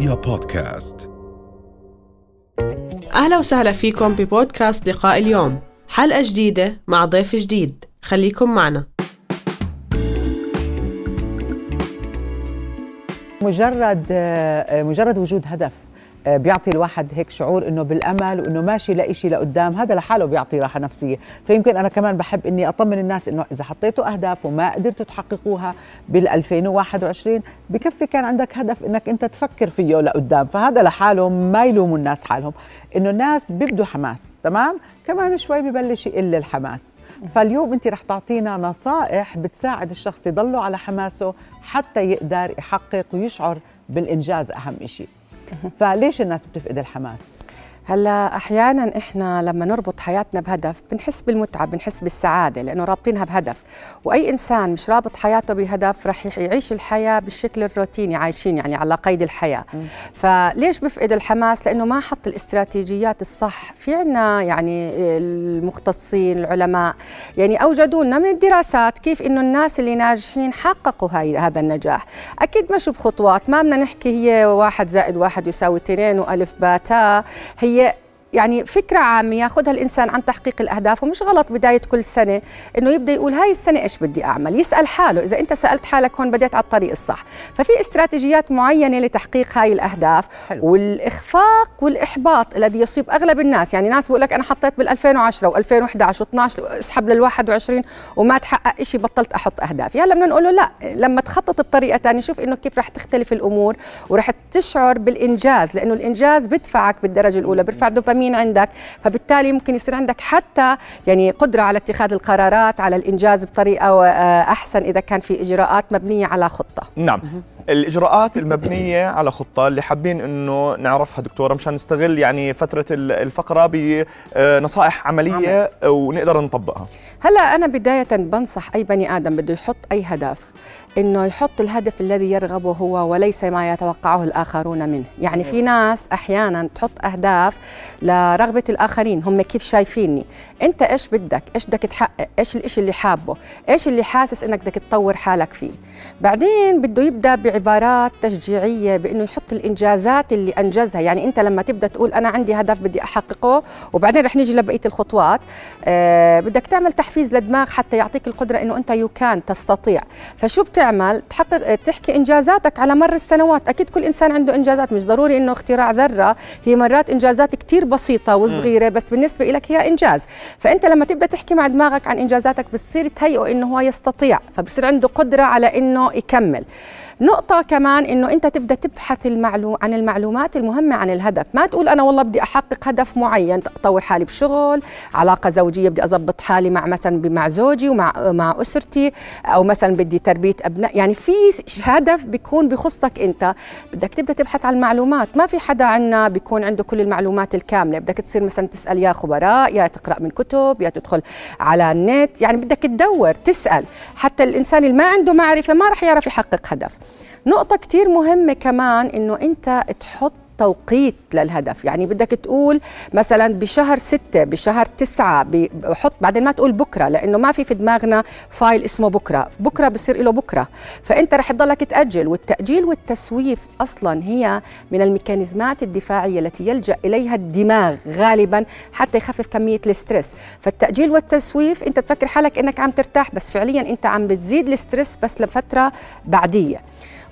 رؤيا بودكاست. أهلا وسهلا فيكم ببودكاست لقاء اليوم. حلقة جديدة مع ضيف جديد. خليكم معنا. مجرد مجرد وجود هدف. بيعطي الواحد هيك شعور إنه بالأمل وإنه ماشي لإشي لقدام. هذا لحاله بيعطي راحة نفسية. فيمكن أنا كمان بحب إني أطمن الناس إنه إذا حطيتوا أهداف وما قدرتوا تحققوها بال 2021 بكفي كان عندك هدف إنك أنت تفكر فيه لقدام. فهذا لحاله ما يلوموا الناس حالهم. إنه الناس بيبدوا حماس تمام؟ كمان شوي ببلش يقل الحماس. فاليوم أنت رح تعطينا نصائح بتساعد الشخص يضله على حماسه حتى يقدر يحقق ويشعر بالإنجاز أهم شيء فليش الناس بتفقد الحماس؟ هلا أحيانا إحنا لما نربط حياتنا بهدف بنحس بالمتعة بنحس بالسعادة لأنه رابطينها بهدف. وأي إنسان مش رابط حياته بهدف رح يعيش الحياة بالشكل الروتيني عايشين يعني على قيد الحياة. م. فليش بفقد الحماس؟ لأنه ما حط الاستراتيجيات الصح. في عنا يعني المختصين العلماء يعني اوجدوا لنا من الدراسات كيف إنه الناس اللي ناجحين حققوا هاي هذا النجاح. أكيد مش بخطوات ما بدنا نحكي هي واحد زائد واحد يساوي اثنين وألف باتا. هي queria يعني فكرة عامة ياخذها الإنسان عن تحقيق الأهداف ومش غلط بداية كل سنة إنه يبدأ يقول هاي السنة إيش بدي أعمل؟ يسأل حاله إذا أنت سألت حالك هون بديت على الطريق الصح. ففي استراتيجيات معينة لتحقيق هاي الأهداف حلو. والإخفاق والإحباط الذي يصيب أغلب الناس. يعني ناس بقول لك أنا حطيت بال 2010 و2011 و12 اسحب لل 21 وما تحقق شيء بطلت أحط أهدافي هلا بدنا نقول له لا لما تخطط بطريقة ثانية شوف إنه كيف رح تختلف الأمور ورح تشعر بالإنجاز لأنه الإنجاز بدفعك بالدرجة الأولى بيرفع دوبامين مين عندك. فبالتالي ممكن يصير عندك حتى يعني قدرة على اتخاذ القرارات على الإنجاز بطريقة آه، أحسن إذا كان في إجراءات مبنية على خطة. نعم. الإجراءات المبنية على خطة اللي حابين إنه نعرفها دكتورة مشان نستغل يعني فترة الفقرة بنصائح عملية ونقدر نطبقها. هلا أنا بداية بنصح أي بني آدم بده يحط أي هدف. إنه يحط الهدف الذي يرغبه هو وليس ما يتوقعه الآخرون منه. يعني في ناس أحيانا تحط أهداف لرغبة الآخرين هم كيف شايفيني؟ أنت إيش بدك؟ إيش بدك تحقق؟ إيش الإشي اللي حابه؟ إيش اللي حاسس إنك بدك تطور حالك فيه؟ بعدين بده يبدأ بعبارات تشجيعية بإنه يحط الإنجازات اللي أنجزها. يعني أنت لما تبدأ تقول أنا عندي هدف بدي أحققه وبعدين رح نيجي لبقية الخطوات آه بدك تعمل تحفيز للدماغ حتى يعطيك القدرة إنه أنت يو كان تستطيع. فشو بتعمل تحقق تحكي إنجازاتك على مر السنوات. أكيد كل إنسان عنده إنجازات مش ضروري إنه اختراع ذرة. هي مرات إنجازات كثير بسيطة وصغيرة بس بالنسبة لك هي إنجاز. فأنت لما تبدأ تحكي مع دماغك عن إنجازاتك بتصير تهيئه إنه هو يستطيع. فبصير عنده قدرة على إنه يكمل. نقطة كمان إنه أنت تبدأ تبحث المعلوم عن المعلومات المهمة عن الهدف، ما تقول أنا والله بدي أحقق هدف معين، اطور حالي بشغل، علاقة زوجية بدي اضبط حالي مع مثلا مع زوجي ومع مع أسرتي أو مثلا بدي تربية أبناء، يعني في هدف بيكون بخصك أنت، بدك تبدأ تبحث عن المعلومات، ما في حدا عنا بيكون عنده كل المعلومات الكاملة، بدك تصير مثلا تسأل يا خبراء، يا تقرأ من كتب، يا تدخل على النت، يعني بدك تدور، تسأل، حتى الإنسان اللي ما عنده معرفة ما راح يعرف يحقق هدف. نقطة كتير مهمة كمان إنه أنت تحط توقيت للهدف. يعني بدك تقول مثلا بشهر ستة بشهر تسعة بحط بعدين ما تقول بكرة لأنه ما في في دماغنا فايل اسمه بكرة. بكرة بصير له بكرة. فأنت رح تضلك تأجل. والتأجيل والتسويف أصلا هي من الميكانيزمات الدفاعية التي يلجأ إليها الدماغ غالبا حتى يخفف كمية ال stress. فالتأجيل والتسويف أنت بتفكر حالك أنك عم ترتاح بس فعليا أنت عم بتزيد ال stress بس لفترة بعدية.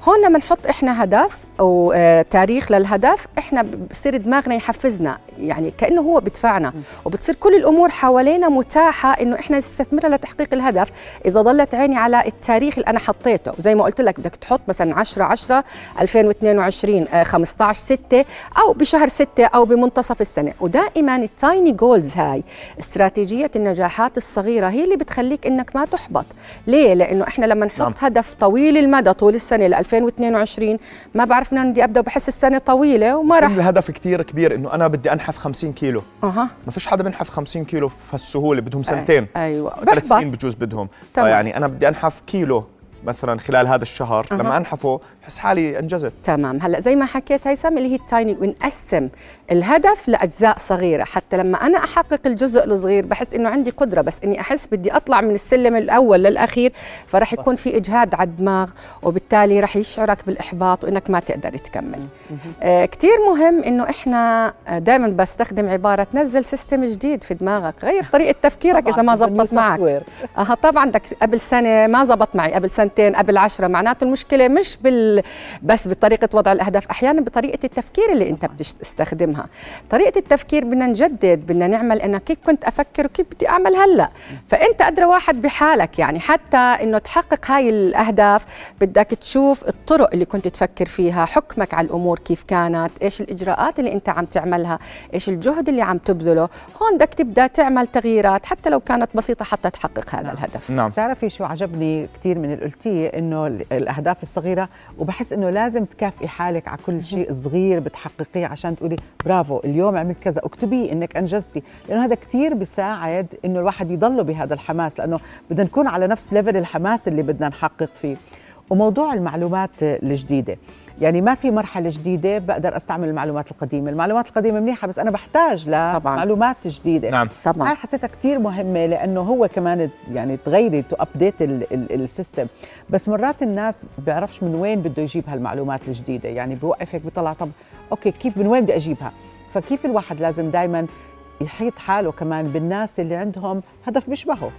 هون لما نحط إحنا هدف أو آه تاريخ للهدف إحنا بصير دماغنا يحفزنا يعني كأنه هو بدفعنا وبتصير كل الأمور حوالينا متاحة إنه إحنا نستثمرها لتحقيق الهدف. إذا ضلت عيني على التاريخ اللي أنا حطيته وزي ما قلت لك بدك تحط مثلا 10 10 2022 آه 15 6 أو بشهر 6 أو بمنتصف السنة. ودائما ال tiny goals هاي استراتيجية النجاحات الصغيرة هي اللي بتخليك إنك ما تحبط. ليه؟ لأنه إحنا لما نحط نعم. هدف طويل المدى طول السنة ل 2022 ما بعرف من بدي أبدأ وبحس السنة طويلة وما راح. الهدف كثير كبير إنه أنا بدي أنحف 50 كيلو. أها. ما فيش حدا بينحف 50 كيلو في هالسهولة بدهم سنتين. أيوه. ثلاث سنين بجوز بدهم. يعني أنا بدي أنحف كيلو. مثلا خلال هذا الشهر أها. لما أنحفه بحس حالي انجزت تمام. هلأ زي ما حكيت هيثم اللي هي التايني بنقسم الهدف لأجزاء صغيرة. حتى لما أنا أحقق الجزء الصغير بحس إنه عندي قدرة بس إني أحس بدي أطلع من السلم الأول للأخير فرح يكون في إجهاد على الدماغ وبالتالي رح يشعرك بالإحباط وإنك ما تقدر تكمل. آه كثير مهم إنه إحنا دائما بستخدم عبارة نزل سيستم جديد في دماغك غير طريقة تفكيرك إذا ما زبطت معك. أها طبعا عندك قبل سنة ما زبط معي قبل سنتين قبل عشرة. معناته المشكلة مش بال بس بطريقة وضع الأهداف أحيانا بطريقة التفكير اللي أنت بتستخدمها طريقة التفكير بدنا نجدد بدنا نعمل أنا كيف كنت أفكر وكيف بدي أعمل هلأ. فأنت أدرى واحد بحالك يعني حتى إنه تحقق هاي الأهداف بدك تشوف الطرق اللي كنت تفكر فيها حكمك على الأمور كيف كانت إيش الإجراءات اللي أنت عم تعملها إيش الجهد اللي عم تبذله. هون بدك تبدأ تعمل تغييرات حتى لو كانت بسيطة حتى تحقق هذا نعم. الهدف. نعم. بتعرفي شو عجبني كثير من اللي قلتيه إنه ال- الأهداف الصغيرة؟ وبحس إنه لازم تكافئي حالك على كل شيء صغير بتحققيه عشان تقولي برافو اليوم عملت كذا. اكتبيه إنك أنجزتي. لأنه هذا كثير بيساعد إنه الواحد يضله بهذا الحماس لأنه بدنا نكون على نفس ليفل الحماس اللي بدنا نحقق فيه. وموضوع المعلومات الجديدة. يعني ما في مرحلة جديدة بقدر أستعمل المعلومات القديمة. المعلومات القديمة منيحة بس أنا بحتاج طبعاً. لمعلومات جديدة. نعم. طبعا. هاي حسيتها كثير مهمة لأنه هو كمان يعني تغيري to update ال system. بس مرات الناس بيعرفش من وين بده يجيب هالمعلومات الجديدة. يعني بوقف هيك بيطلع طب okay كيف من وين بدي أجيبها؟ فكيف الواحد لازم دايما يحيط حاله كمان بالناس اللي عندهم هدف بيشبهه؟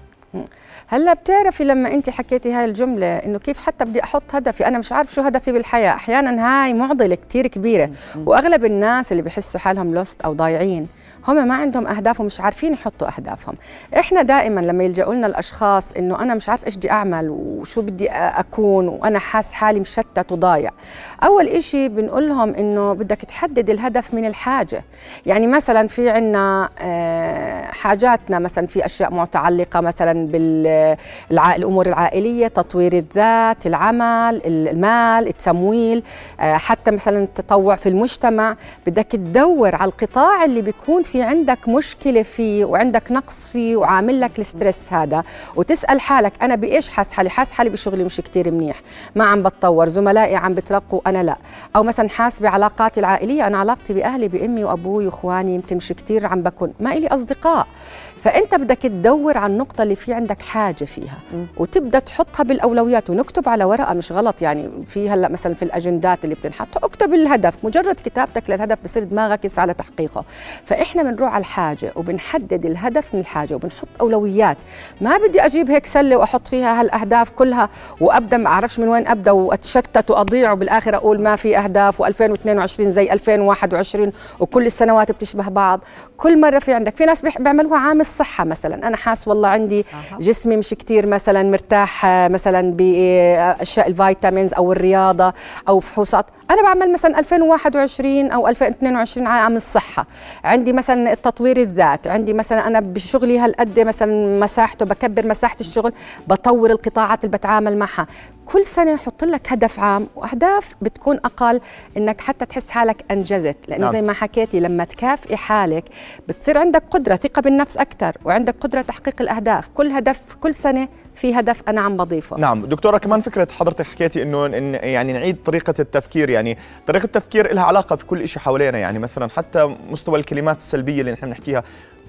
هلا بتعرفي لما انت حكيتي هاي الجملة إنه كيف حتى بدي أحط هدفي أنا مش عارف شو هدفي بالحياة. أحيانا هاي معضلة كتير كبيرة. وأغلب الناس اللي بحسوا حالهم لوست أو ضايعين هم ما عندهم أهداف ومش عارفين يحطوا أهدافهم. إحنا دائما لما يلجأوا لنا الأشخاص إنه أنا مش عارف إيش بدي أعمل وشو بدي أكون وأنا حاس حالي مشتت وضايع. أول إشي بنقول لهم إنه بدك تحدد الهدف من الحاجة. يعني مثلا في عنا آه، حاجاتنا مثلا في أشياء متعلقه مثلا بالامور العائلية تطوير الذات العمل المال التمويل آه، حتى مثلا التطوع في المجتمع. بدك تدور على القطاع اللي بيكون في عندك مشكلة فيه وعندك نقص فيه وعامل لك الستريس هذا. وتسأل حالك أنا بإيش حاس حالي؟ حاس حالي بشغلي مش كتير منيح. ما عم بتطور. زملائي عم بترقوا أنا لا. أو مثلا حاس بعلاقاتي العائلية أنا علاقتي بأهلي بأمي وأبوي وإخواني يمكن مش كتير عم بكون. ما إلي أصدقاء. فأنت بدك تدور على النقطة اللي في عندك حاجة فيها. وتبدأ تحطها بالأولويات ونكتب على ورقة مش غلط يعني في هلأ مثلا في الأجندات اللي بتنحط اكتب الهدف. مجرد كتابتك للهدف بصير دماغك يسعى لتحقيقه. فإحنا بنروح على الحاجة وبنحدد الهدف من الحاجة وبنحط أولويات. ما بدي أجيب هيك سلة وأحط فيها هالأهداف كلها وأبدأ ما أعرفش من وين أبدأ وأتشتت وأضيع وبالآخر أقول ما في أهداف و2022 زي 2021 وكل السنوات بتشبه بعض. كل مرة في عندك في ناس بيعملوها عام الصحه مثلا. أنا حاس والله عندي أها. جسمي مش كتير مثلا مرتاح آه، مثلا بأشياء الفيتامينز أو الرياضة أو فحوصات. أنا بعمل مثلا 2021 أو 2022 عام الصحة. عندي مثلا تطوير الذات عندي مثلا أنا بشغلي هالقد مثلا مساحته بكبر مساحة الشغل بطور القطاعات اللي بتعامل معها. كل سنة يحط لك هدف عام وأهداف بتكون أقل إنك حتى تحس حالك أنجزت. لأنه نعم. زي ما حكيتي لما تكافئي حالك بتصير عندك قدرة ثقة بالنفس أكثر وعندك قدرة تحقيق الأهداف. كل هدف كل سنة في هدف أنا عم بضيفه. نعم. دكتورة كمان فكرة حضرتك حكيتي إنه إن يعني نعيد طريقة التفكير يعني طريقة التفكير لها علاقة في كل شيء حوالينا. يعني مثلا حتى مستوى الكلمات السلبية اللي نحن بنحكيها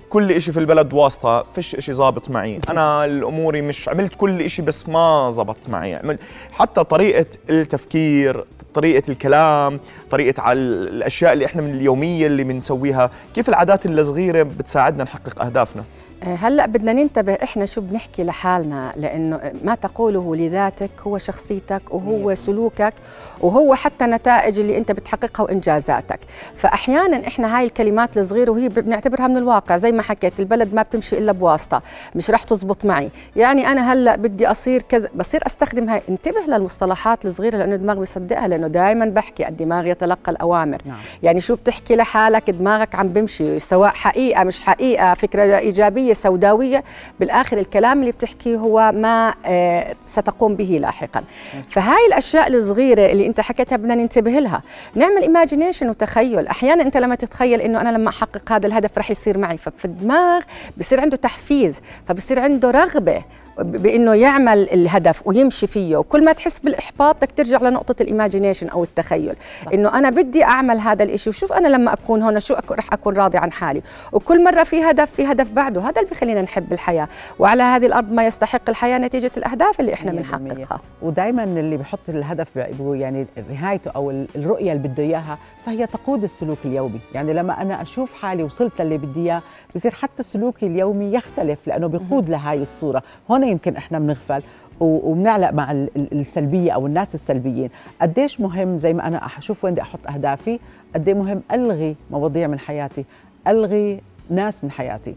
كل شيء في البلد واسطة فيش شيء ظابط معي. أنا الأموري مش عملت كل شيء بس ما زبط معي. عمل حتى طريقة التفكير طريقة الكلام طريقة على الأشياء اللي إحنا من اليومية اللي بنسويها كيف العادات الصغيرة بتساعدنا نحقق أهدافنا؟ هلأ بدنا ننتبه إحنا شو بنحكي لحالنا لأنه ما تقوله لذاتك هو شخصيتك وهو سلوكك وهو حتى نتائج اللي أنت بتحققها وإنجازاتك. فأحيانا إحنا هاي الكلمات الصغيرة وهي بنعتبرها من الواقع زي ما حكيت البلد ما بتمشي إلا بواسطة مش رح تزبط معي. يعني أنا هلأ بدي أصير كذا بصير أستخدم هاي انتبه للمصطلحات الصغيرة لأنه الدماغ بيصدقها لأنه دائما بحكي الدماغ يتلقى الأوامر. نعم. يعني شو بتحكي لحالك دماغك عم بمشي سواء حقيقة مش حقيقة فكرة إيجابية سوداويه بالآخر الكلام اللي بتحكيه هو ما آه، ستقوم به لاحقا. فهاي الأشياء الصغيرة اللي أنت حكيتها بدنا ننتبه لها. نعمل imagination وتخيل. أحيانا أنت لما تتخيل إنه أنا لما أحقق هذا الهدف رح يصير معي ففي الدماغ بصير عنده تحفيز فبصير عنده رغبة بإنه يعمل الهدف ويمشي فيه وكل ما تحس بالإحباط بدك ترجع لنقطة ال imagination أو التخيل. إنه أنا بدي أعمل هذا الإشي وشوف أنا لما أكون هون شو أكون رح أكون راضي عن حالي. وكل مرة في هدف في هدف بعده هذا اللي بخلينا نحب الحياة. وعلى هذه الأرض ما يستحق الحياة نتيجة الأهداف اللي إحنا بنحققها. ودائما اللي بيحط الهدف يعني نهايته أو الرؤية اللي بده إياها فهي تقود السلوك اليومي. يعني لما أنا أشوف حالي وصلت للي بدي إياه بصير حتى سلوكي اليومي يختلف لأنه بيقود لهاي الصورة. هون يمكن إحنا بنغفل وبنعلق مع السلبية أو الناس السلبيين. قديش مهم زي ما أنا أشوف وين بدي أحط أهدافي قد مهم ألغي مواضيع من حياتي ألغي ناس من حياتي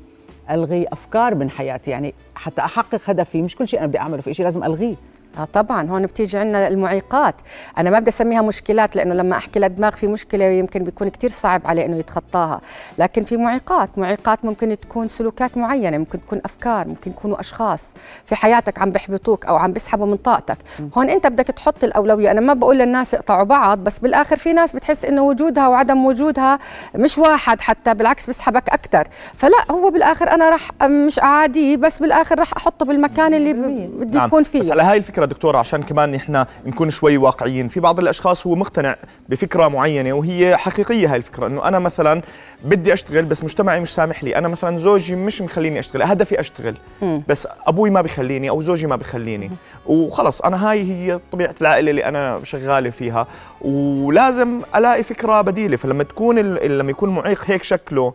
ألغي أفكار من حياتي. يعني حتى أحقق هدفي مش كل شيء أنا بدي أعمله في شيء لازم ألغيه. آه طبعا هون بتيجي عندنا المعيقات. أنا ما بدي أسميها مشكلات لأنه لما أحكي للدماغ في مشكلة يمكن بيكون كثير صعب عليه إنه يتخطاها. لكن في معيقات معيقات ممكن تكون سلوكات معينة ممكن تكون أفكار ممكن يكونوا أشخاص في حياتك عم بيحبطوك أو عم بيسحبوا من طاقتك. هون أنت بدك تحط الأولوية. أنا ما بقول للناس اقطعوا بعض بس بالآخر في ناس بتحس إنه وجودها وعدم وجودها مش واحد حتى بالعكس بيسحبك أكثر فلا هو بالآخر أنا راح مش أعاديه بس بالآخر راح أحطه بالمكان اللي بدي نعم. يكون فيه. بس على هاي الفكرة دكتوره عشان كمان إحنا نكون شوي واقعيين. في بعض الأشخاص هو مقتنع بفكرة معينة وهي حقيقية هاي الفكرة إنه أنا مثلا بدي أشتغل بس مجتمعي مش سامح لي. أنا مثلا زوجي مش مخليني أشتغل هدفي أشتغل بس أبوي ما بخليني أو زوجي ما بخليني وخلص أنا هاي هي طبيعة العائلة اللي أنا شغالة فيها. ولازم ألاقي فكرة بديلة. فلما تكون لما يكون معيق هيك شكله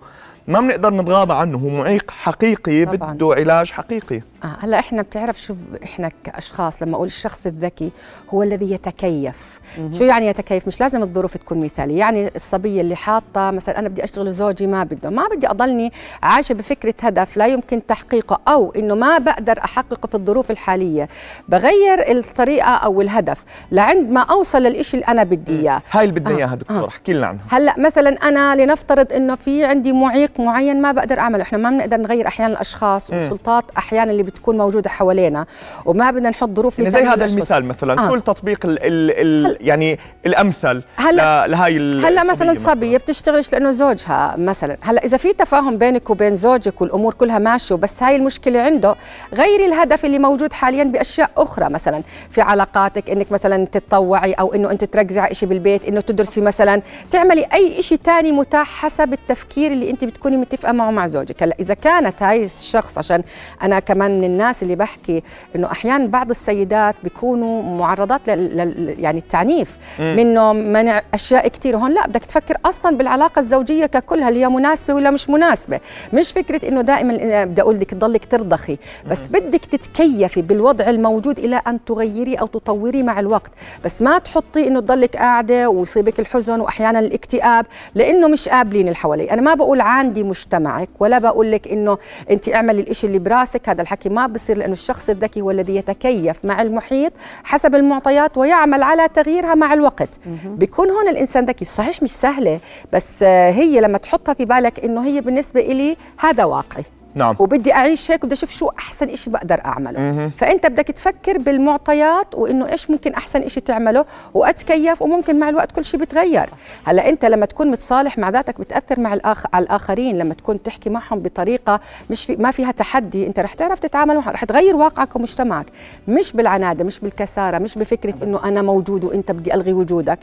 ما بنقدر نتغاضى عنه. هو معيق حقيقي طبعاً. بده علاج حقيقي. آه هلا إحنا بتعرف شو إحنا كأشخاص لما أقول الشخص الذكي هو الذي يتكيف. مم. شو يعني يتكيف؟ مش لازم الظروف تكون مثالية. يعني الصبية اللي حاطة مثلا أنا بدي أشتغل زوجي ما بده. ما بدي أضلني عايشة بفكرة هدف لا يمكن تحقيقه أو إنه ما بقدر أحققه في الظروف الحالية. بغير الطريقة أو الهدف. لعند ما أوصل للإشي اللي أنا بدي إياه. هاي اللي بدنا اياها آه. دكتور آه. احكي لنا عنها. هلا مثلا أنا لنفترض إنه في عندي معيق معين ما بقدر أعمله. إحنا ما بنقدر نغير أحيانا الأشخاص والسلطات أحيانا اللي بتكون موجودة حوالينا. وما بدنا نحط ظروف يعني زي هذا المثال مثلا آه. شو التطبيق ال ال ال يعني الأمثل هلا لهي هلا مثلا صبية بتشتغلش لأنه زوجها مثلا. هلا إذا في تفاهم بينك وبين زوجك والأمور كلها ماشية وبس هاي المشكلة عنده غيري الهدف اللي موجود حاليا بأشياء أخرى مثلا. في علاقاتك إنك مثلا تتطوعي أو إنه أنت تركزي على شيء بالبيت إنه تدرسي مثلا. تعملي أي شيء ثاني متاح حسب التفكير اللي أنت بتكوني متفقة معه مع زوجك. هلا إذا كانت هاي الشخص عشان أنا كمان من الناس اللي بحكي إنه أحيانا بعض السيدات بيكونوا معرضات لل يعني التعنيف منه منع أشياء كثير هون لا بدك تفكر أصلا بالعلاقة الزوجية ككل هل هي مناسبة ولا مش مناسبة. مش فكرة إنه دائما بدي أقول لك تضلك ترضخي بس بدك تتكيفي بالوضع الموجود إلى أن تغيري أو تطوري مع الوقت. بس ما تحطي إنه تضلك قاعدة ويصيبك الحزن واحيانا الاكتئاب لأنه مش قابلين اللي حوالي. أنا ما بقول عندي مجتمعك ولا بقول لك إنه انت اعملي الإشي اللي براسك هذا الحكي ما بصير لأنه الشخص الذكي هو الذي يتكيف مع المحيط حسب المعطيات ويعمل على تغييرها مع الوقت. بيكون هون الإنسان ذكي. صحيح مش سهلة بس هي لما تحطها في بالك إنه هي بالنسبة إلي هذا واقعي. نعم. وبدي أعيش هيك وبدي أشوف شو أحسن شيء بقدر أعمله. مه. فأنت بدك تفكر بالمعطيات وإنه إيش ممكن أحسن شيء تعمله وأتكيف وممكن مع الوقت كل شيء بتغير هلأ أنت لما تكون متصالح مع ذاتك بتأثر مع الآخ... على الآخرين لما تكون تحكي معهم بطريقة مش في... ما فيها تحدي. أنت رح تعرف تتعامل معهم رح تغير واقعك ومجتمعك. مش بالعنادة مش بالكسارة مش بفكرة إنه أنا موجود وأنت بدي ألغي وجودك.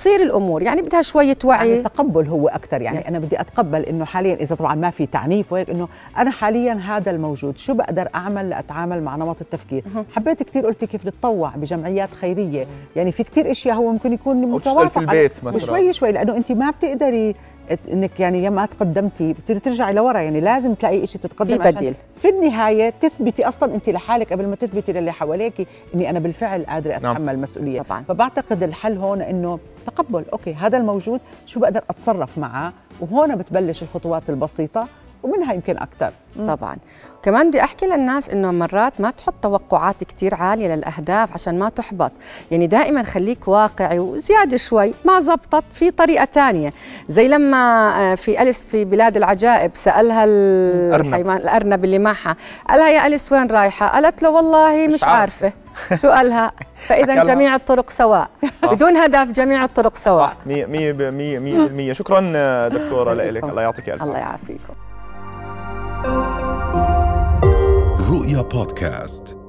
تصير الأمور يعني بدها شوية وعي يعني تقبل هو أكثر يعني يس. أنا بدي أتقبل إنه حاليا إذا طبعا ما في تعنيف وهيك إنه أنا حاليا هذا الموجود شو بقدر أعمل لأتعامل مع نمط التفكير. حبيت كثير قلتي كيف تتطوع بجمعيات خيرية يعني في كثير إشياء هو ممكن يكون متوافق في البيت مثلا وشوي شوي لأنه أنت ما بتقدري إنك يعني يا ما تقدمتي بتصيري ترجعي لورا يعني لازم تلاقي شيء تتقدم في بديل في النهاية تثبتي أصلا انت لحالك قبل ما تثبتي للي حواليك إني أنا بالفعل قادرة نعم. أتحمل نعم. مسؤوليه طبعا. فبعتقد الحل هون إنه تقبل أوكي هذا الموجود شو بقدر أتصرف معه وهون بتبلش الخطوات البسيطة ومنها يمكن أكثر. طبعا. كمان بدي أحكي للناس إنه مرات ما تحط توقعات كثير عالية للأهداف عشان ما تحبط. يعني دائما خليك واقعي وزيادة شوي ما زبطت في طريقة ثانية زي لما آه، في أليس في بلاد العجائب سألها الحيوان الأرنب اللي معها. قالها يا أليس وين رايحة؟ قالت له والله مش, مش عارفة. شو قالها؟ فاذا جميع الطرق سواء. بدون هدف جميع الطرق سواء. 100% شكرا دكتورة لك الله يعطيك ألف الله يعافيكم. رؤيا بودكاست.